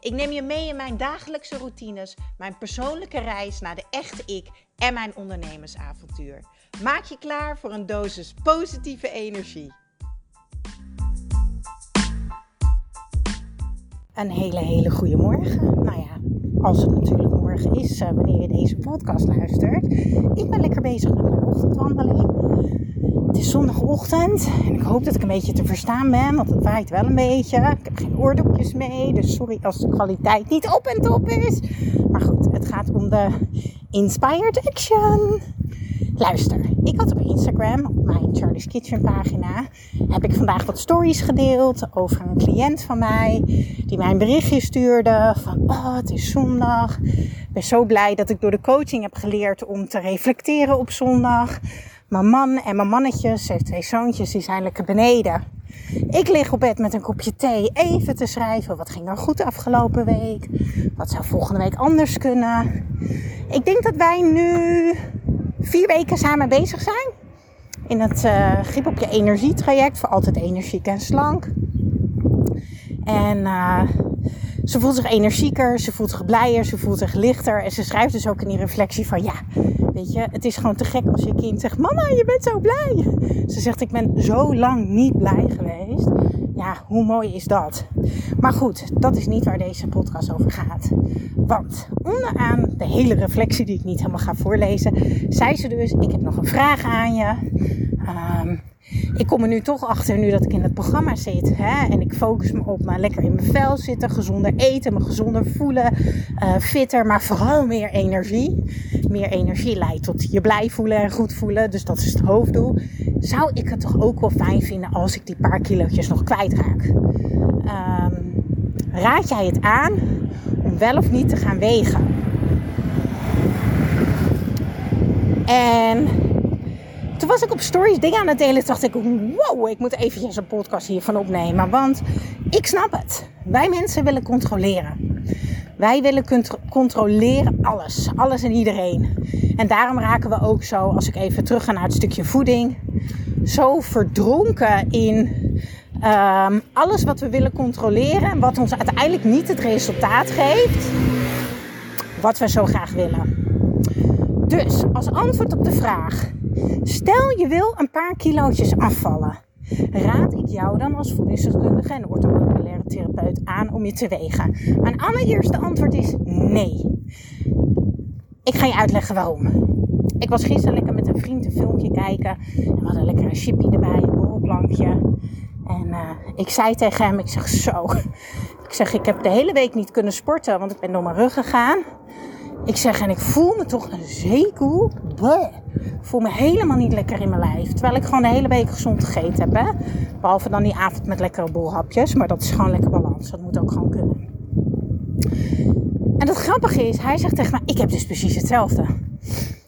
Ik neem je mee in mijn dagelijkse routines, mijn persoonlijke reis naar de echte ik en mijn ondernemersavontuur. Maak je klaar voor een dosis positieve energie. Een hele, hele goede morgen. Nou ja, als het natuurlijk morgen is, uh, wanneer je deze podcast luistert. Ik ben lekker bezig met mijn ochtendwandeling. Is zondagochtend en ik hoop dat ik een beetje te verstaan ben, want het waait wel een beetje. Ik heb geen oordopjes mee, dus sorry als de kwaliteit niet op en top is. Maar goed, het gaat om de Inspired Action. Luister, ik had op Instagram, op mijn Charlie's Kitchen pagina, heb ik vandaag wat stories gedeeld over een cliënt van mij die mij een berichtje stuurde van oh het is zondag. Ik ben zo blij dat ik door de coaching heb geleerd om te reflecteren op zondag. Mijn man en mijn mannetjes, ze heeft twee zoontjes, die zijn lekker beneden. Ik lig op bed met een kopje thee even te schrijven. Wat ging er goed afgelopen week? Wat zou volgende week anders kunnen? Ik denk dat wij nu vier weken samen bezig zijn. In het uh, op je energie traject voor altijd energiek en slank. En uh, ze voelt zich energieker, ze voelt zich blijer, ze voelt zich lichter. En ze schrijft dus ook in die reflectie van ja, het is gewoon te gek als je kind zegt, mama, je bent zo blij. Ze zegt, ik ben zo lang niet blij geweest. Ja, hoe mooi is dat? Maar goed, dat is niet waar deze podcast over gaat. Want onderaan de hele reflectie die ik niet helemaal ga voorlezen, zei ze dus, ik heb nog een vraag aan je. Um, ik kom er nu toch achter, nu dat ik in het programma zit. Hè, en ik focus me op maar lekker in mijn vel zitten, gezonder eten, me gezonder voelen, uh, fitter, maar vooral meer energie. Meer energie leidt tot je blij voelen en goed voelen. Dus dat is het hoofddoel. Zou ik het toch ook wel fijn vinden als ik die paar kilootjes nog kwijtraak? Um, raad jij het aan om wel of niet te gaan wegen? En toen was ik op stories dingen aan het delen. dacht ik, wow, ik moet eventjes een podcast hiervan opnemen. Want ik snap het. Wij mensen willen controleren. Wij willen controleren alles. Alles en iedereen. En daarom raken we ook zo, als ik even terug ga naar het stukje voeding. Zo verdronken in um, alles wat we willen controleren. En wat ons uiteindelijk niet het resultaat geeft. Wat we zo graag willen. Dus als antwoord op de vraag Stel je wil een paar kilootjes afvallen. Raad ik jou dan als voedingsdeskundige en orthomoleculaire therapeut aan om je te wegen? Mijn allereerste antwoord is nee. Ik ga je uitleggen waarom. Ik was gisteren lekker met een vriend een filmpje kijken. En we hadden lekker een chipje erbij, een borrelplankje. En uh, ik zei tegen hem, ik zeg zo. Ik zeg, ik heb de hele week niet kunnen sporten, want ik ben door mijn rug gegaan. Ik zeg, en ik voel me toch een zeekoe. Voel me helemaal niet lekker in mijn lijf. Terwijl ik gewoon de hele week gezond gegeten heb. Hè? Behalve dan die avond met lekkere bolhapjes. Maar dat is gewoon lekker balans. Dat moet ook gewoon kunnen. En het grappige is, hij zegt tegen mij, ik heb dus precies hetzelfde.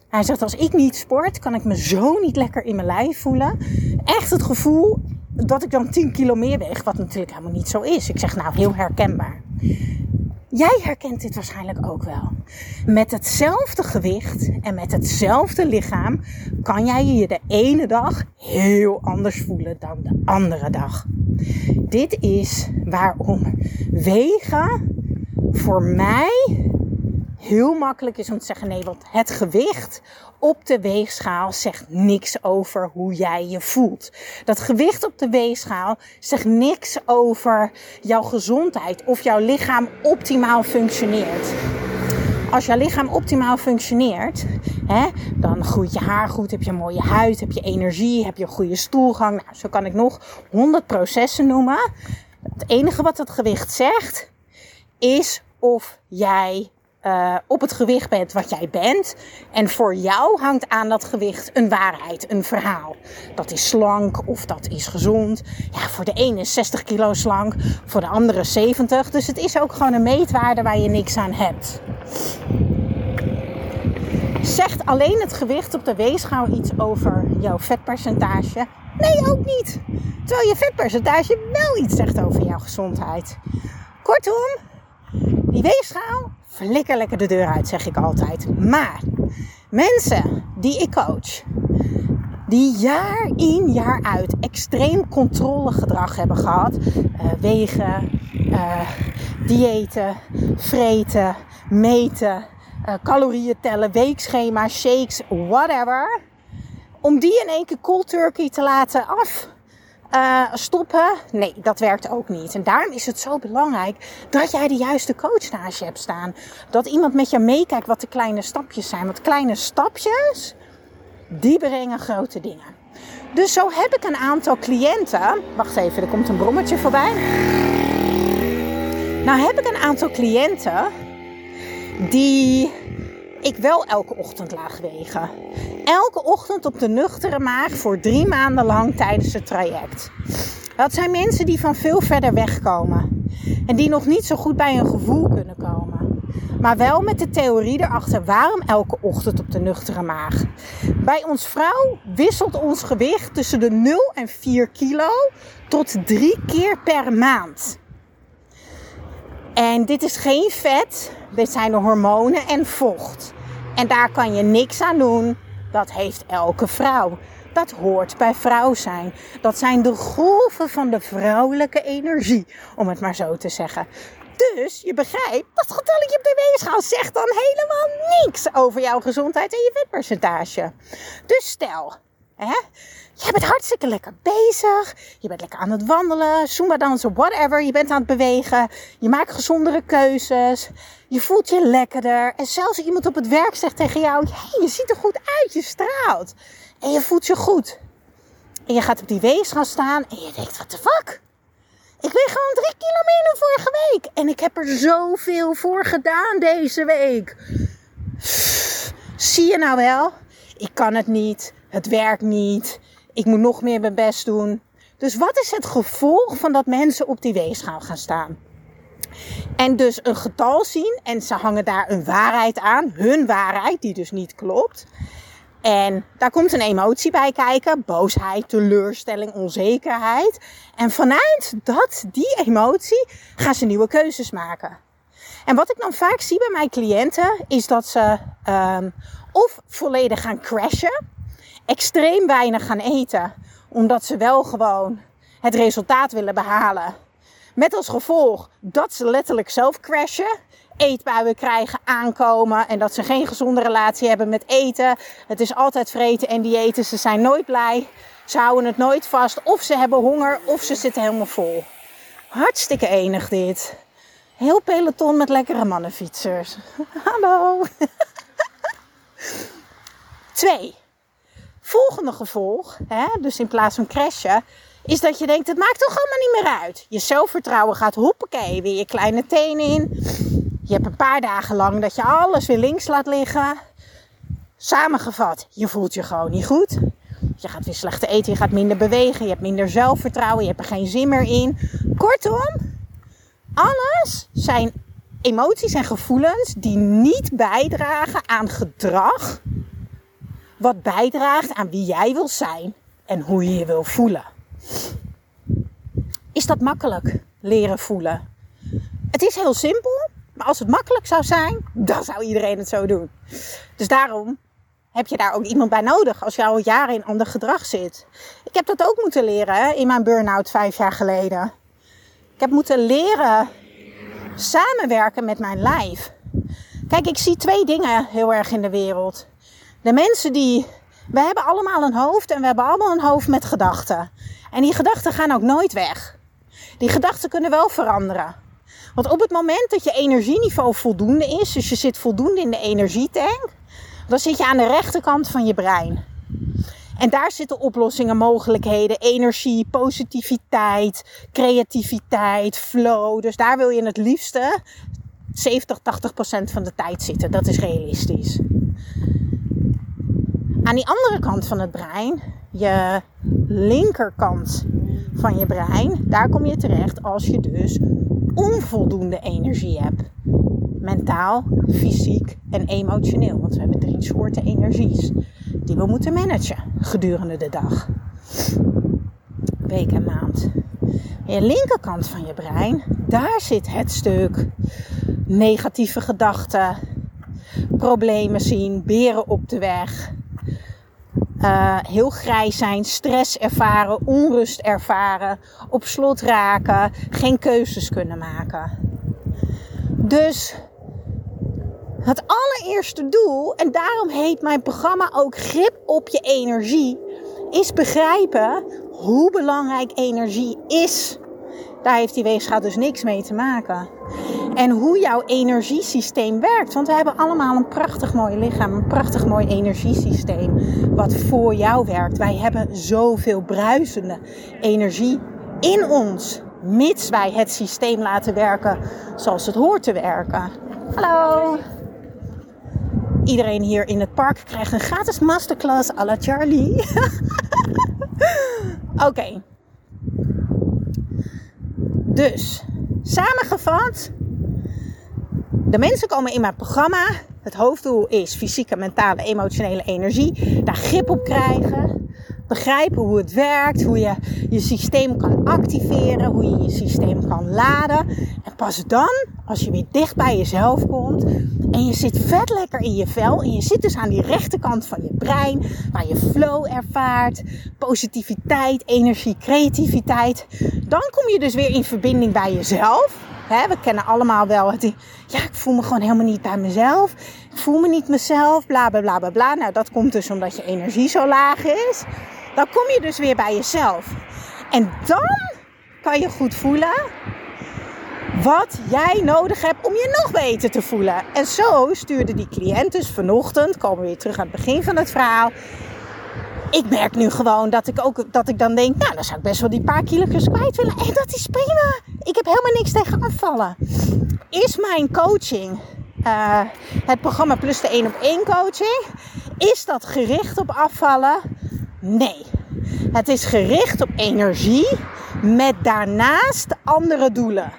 Hij zegt, als ik niet sport, kan ik me zo niet lekker in mijn lijf voelen. Echt het gevoel dat ik dan 10 kilo meer weeg, wat natuurlijk helemaal niet zo is. Ik zeg, nou, heel herkenbaar. Jij herkent dit waarschijnlijk ook wel. Met hetzelfde gewicht en met hetzelfde lichaam kan jij je de ene dag heel anders voelen dan de andere dag. Dit is waarom wegen voor mij heel makkelijk is om te zeggen nee, want het gewicht op de weegschaal zegt niks over hoe jij je voelt. Dat gewicht op de weegschaal zegt niks over jouw gezondheid of jouw lichaam optimaal functioneert. Als jouw lichaam optimaal functioneert, hè, dan groeit je haar goed, heb je mooie huid, heb je energie, heb je een goede stoelgang. Nou, zo kan ik nog 100 processen noemen. Het enige wat het gewicht zegt, is of jij uh, op het gewicht bent wat jij bent. En voor jou hangt aan dat gewicht een waarheid, een verhaal. Dat is slank of dat is gezond. Ja, voor de ene is 60 kilo slank, voor de andere 70. Dus het is ook gewoon een meetwaarde waar je niks aan hebt. Zegt alleen het gewicht op de weegschaal iets over jouw vetpercentage? Nee, ook niet. Terwijl je vetpercentage wel iets zegt over jouw gezondheid. Kortom, die weegschaal, flikker lekker de deur uit, zeg ik altijd. Maar mensen die ik coach, die jaar in jaar uit extreem controlegedrag hebben gehad, uh, wegen, uh, diëten, vreten, meten, uh, calorieën tellen, weekschema, shakes, whatever. Om die in één keer cold turkey te laten af uh, stoppen. Nee, dat werkt ook niet. En daarom is het zo belangrijk dat jij de juiste coach hebt staan. Dat iemand met je meekijkt wat de kleine stapjes zijn. Want kleine stapjes, die brengen grote dingen. Dus zo heb ik een aantal cliënten. Wacht even, er komt een brommetje voorbij. Nou heb ik een aantal cliënten die ik wel elke ochtend laag wegen. Elke ochtend op de nuchtere maag voor drie maanden lang tijdens het traject. Dat zijn mensen die van veel verder weg komen. En die nog niet zo goed bij hun gevoel kunnen komen. Maar wel met de theorie erachter waarom elke ochtend op de nuchtere maag. Bij ons vrouw wisselt ons gewicht tussen de 0 en 4 kilo tot drie keer per maand. En dit is geen vet, dit zijn de hormonen en vocht. En daar kan je niks aan doen. Dat heeft elke vrouw. Dat hoort bij vrouw zijn. Dat zijn de golven van de vrouwelijke energie, om het maar zo te zeggen. Dus je begrijpt, dat getalletje op de weegschaal zegt dan helemaal niks over jouw gezondheid en je vetpercentage. Dus stel, hè, je bent hartstikke lekker bezig. Je bent lekker aan het wandelen, zumba dansen, whatever. Je bent aan het bewegen. Je maakt gezondere keuzes. Je voelt je lekkerder. En zelfs iemand op het werk zegt tegen jou: hey, je ziet er goed uit, je straalt. En je voelt je goed. En je gaat op die weegschaal staan en je denkt: what the fuck? Ik weeg gewoon drie kilo vorige week. En ik heb er zoveel voor gedaan deze week. Zie je nou wel? Ik kan het niet. Het werkt niet. Ik moet nog meer mijn best doen. Dus wat is het gevolg van dat mensen op die weegschaal gaan staan? En dus een getal zien en ze hangen daar een waarheid aan, hun waarheid, die dus niet klopt. En daar komt een emotie bij kijken: boosheid, teleurstelling, onzekerheid. En vanuit dat, die emotie, gaan ze nieuwe keuzes maken. En wat ik dan vaak zie bij mijn cliënten, is dat ze um, of volledig gaan crashen extreem weinig gaan eten. Omdat ze wel gewoon het resultaat willen behalen. Met als gevolg dat ze letterlijk zelf crashen. Eetbuien krijgen, aankomen. En dat ze geen gezonde relatie hebben met eten. Het is altijd vreten en diëten. Ze zijn nooit blij. Ze houden het nooit vast. Of ze hebben honger of ze zitten helemaal vol. Hartstikke enig dit. Heel peloton met lekkere mannenfietsers. Hallo. Twee volgende gevolg, hè, dus in plaats van crashen, is dat je denkt: het maakt toch allemaal niet meer uit. Je zelfvertrouwen gaat hoppakee, weer je kleine tenen in. Je hebt een paar dagen lang dat je alles weer links laat liggen. Samengevat, je voelt je gewoon niet goed. Je gaat weer slechter eten, je gaat minder bewegen, je hebt minder zelfvertrouwen, je hebt er geen zin meer in. Kortom, alles zijn emoties en gevoelens die niet bijdragen aan gedrag wat bijdraagt aan wie jij wil zijn en hoe je je wil voelen. Is dat makkelijk leren voelen? Het is heel simpel, maar als het makkelijk zou zijn, dan zou iedereen het zo doen. Dus daarom heb je daar ook iemand bij nodig als je al jaren in ander gedrag zit. Ik heb dat ook moeten leren in mijn burn-out vijf jaar geleden. Ik heb moeten leren samenwerken met mijn lijf. Kijk, ik zie twee dingen heel erg in de wereld. De mensen die. We hebben allemaal een hoofd en we hebben allemaal een hoofd met gedachten. En die gedachten gaan ook nooit weg. Die gedachten kunnen wel veranderen. Want op het moment dat je energieniveau voldoende is, dus je zit voldoende in de energietank, dan zit je aan de rechterkant van je brein. En daar zitten oplossingen, mogelijkheden, energie, positiviteit, creativiteit, flow. Dus daar wil je het liefste 70, 80 procent van de tijd zitten. Dat is realistisch. Aan die andere kant van het brein, je linkerkant van je brein, daar kom je terecht als je dus onvoldoende energie hebt. mentaal, fysiek en emotioneel. Want we hebben drie soorten energies we moeten managen gedurende de dag, week en maand. En je linkerkant van je brein, daar zit het stuk negatieve gedachten, problemen zien, beren op de weg, uh, heel grijs zijn, stress ervaren, onrust ervaren, op slot raken, geen keuzes kunnen maken. Dus het allereerste doel, en daarom heet mijn programma ook Grip op je energie, is begrijpen hoe belangrijk energie is. Daar heeft die weegschaal dus niks mee te maken. En hoe jouw energiesysteem werkt. Want we hebben allemaal een prachtig mooi lichaam, een prachtig mooi energiesysteem. Wat voor jou werkt. Wij hebben zoveel bruisende energie in ons. Mits wij het systeem laten werken zoals het hoort te werken. Hallo. Iedereen hier in het park krijgt een gratis masterclass à la Charlie. Oké. Dus, samengevat. De mensen komen in mijn programma. Het hoofddoel is fysieke, mentale, emotionele energie. Daar grip op krijgen. Begrijpen hoe het werkt. Hoe je je systeem kan activeren. Hoe je je systeem kan laden. En pas dan, als je weer dicht bij jezelf komt. En je zit vet lekker in je vel. En je zit dus aan die rechterkant van je brein. Waar je flow ervaart. Positiviteit, energie, creativiteit. Dan kom je dus weer in verbinding bij jezelf we kennen allemaal wel het. Ja, ik voel me gewoon helemaal niet bij mezelf. Ik voel me niet mezelf. Bla bla bla bla bla. Nou, dat komt dus omdat je energie zo laag is. Dan kom je dus weer bij jezelf. En dan kan je goed voelen wat jij nodig hebt om je nog beter te voelen. En zo stuurde die cliënt dus vanochtend, komen we weer terug aan het begin van het verhaal ik merk nu gewoon dat ik ook dat ik dan denk, nou, dan zou ik best wel die paar kilo's kwijt willen. En dat is prima. Ik heb helemaal niks tegen afvallen. Is mijn coaching, uh, het programma plus de 1 op 1 coaching, is dat gericht op afvallen? Nee. Het is gericht op energie met daarnaast andere doelen.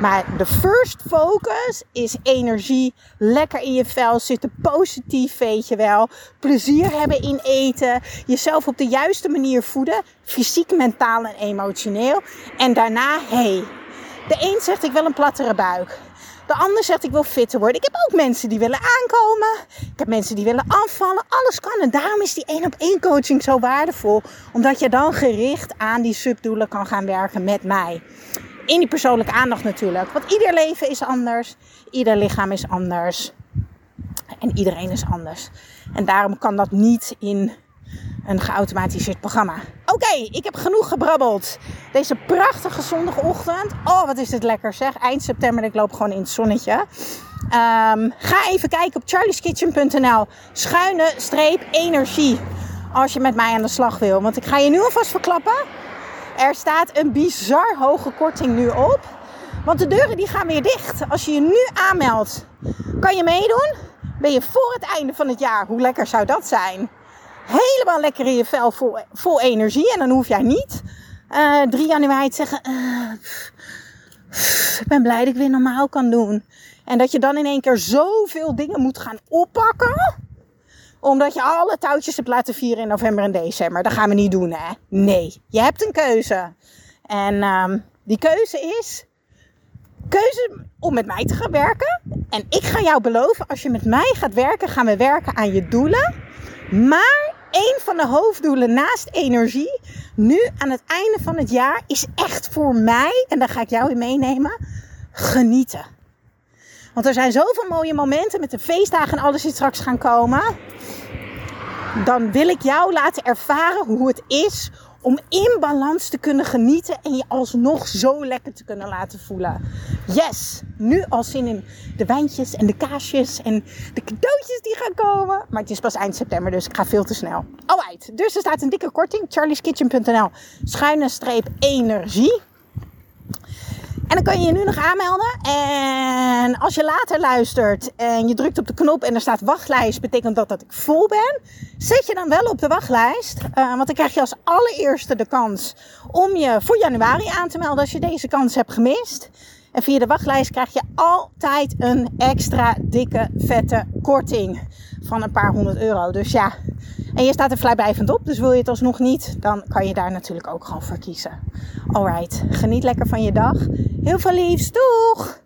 Maar de first focus is energie, lekker in je vel zitten, positief weet je wel, plezier hebben in eten, jezelf op de juiste manier voeden, fysiek, mentaal en emotioneel. En daarna, hey, de een zegt ik wil een plattere buik. De ander zegt ik wil fitter worden. Ik heb ook mensen die willen aankomen. Ik heb mensen die willen afvallen. Alles kan. En daarom is die één op één coaching zo waardevol. Omdat je dan gericht aan die subdoelen kan gaan werken met mij in die persoonlijke aandacht natuurlijk. Want ieder leven is anders. Ieder lichaam is anders. En iedereen is anders. En daarom kan dat niet in een geautomatiseerd programma. Oké, ik heb genoeg gebrabbeld. Deze prachtige zondagochtend. Oh, wat is dit lekker zeg. Eind september ik loop gewoon in het zonnetje. Um, ga even kijken op charlieskitchen.nl. Schuine streep energie. Als je met mij aan de slag wil. Want ik ga je nu alvast verklappen. Er staat een bizar hoge korting nu op. Want de deuren die gaan weer dicht. Als je je nu aanmeldt, kan je meedoen. Ben je voor het einde van het jaar. Hoe lekker zou dat zijn? Helemaal lekker in je vel, vol, vol energie. En dan hoef jij niet uh, eh, 3 januari te zeggen... Uh, ik ben blij dat ik weer normaal kan doen. En dat je dan in één keer zoveel dingen moet gaan oppakken omdat je alle touwtjes hebt laten vieren in november en december. Dat gaan we niet doen, hè? Nee, je hebt een keuze. En um, die keuze is keuze om met mij te gaan werken. En ik ga jou beloven, als je met mij gaat werken, gaan we werken aan je doelen. Maar een van de hoofddoelen naast energie, nu aan het einde van het jaar, is echt voor mij, en daar ga ik jou in meenemen, genieten. Want er zijn zoveel mooie momenten met de feestdagen en alles die straks gaan komen. Dan wil ik jou laten ervaren hoe het is om in balans te kunnen genieten en je alsnog zo lekker te kunnen laten voelen. Yes, nu al zin in de wijntjes en de kaasjes en de cadeautjes die gaan komen. Maar het is pas eind september, dus ik ga veel te snel. Alright, dus er staat een dikke korting. charlieskitchen.nl schuine streep energie. En dan kan je je nu nog aanmelden. En als je later luistert en je drukt op de knop en er staat wachtlijst, betekent dat dat ik vol ben. Zet je dan wel op de wachtlijst. Uh, want dan krijg je als allereerste de kans om je voor januari aan te melden als je deze kans hebt gemist. En via de wachtlijst krijg je altijd een extra dikke, vette korting van een paar honderd euro. Dus ja, en je staat er vrijblijvend op, dus wil je het alsnog niet, dan kan je daar natuurlijk ook gewoon voor kiezen. Alright, geniet lekker van je dag. Heel veel liefs, doeg!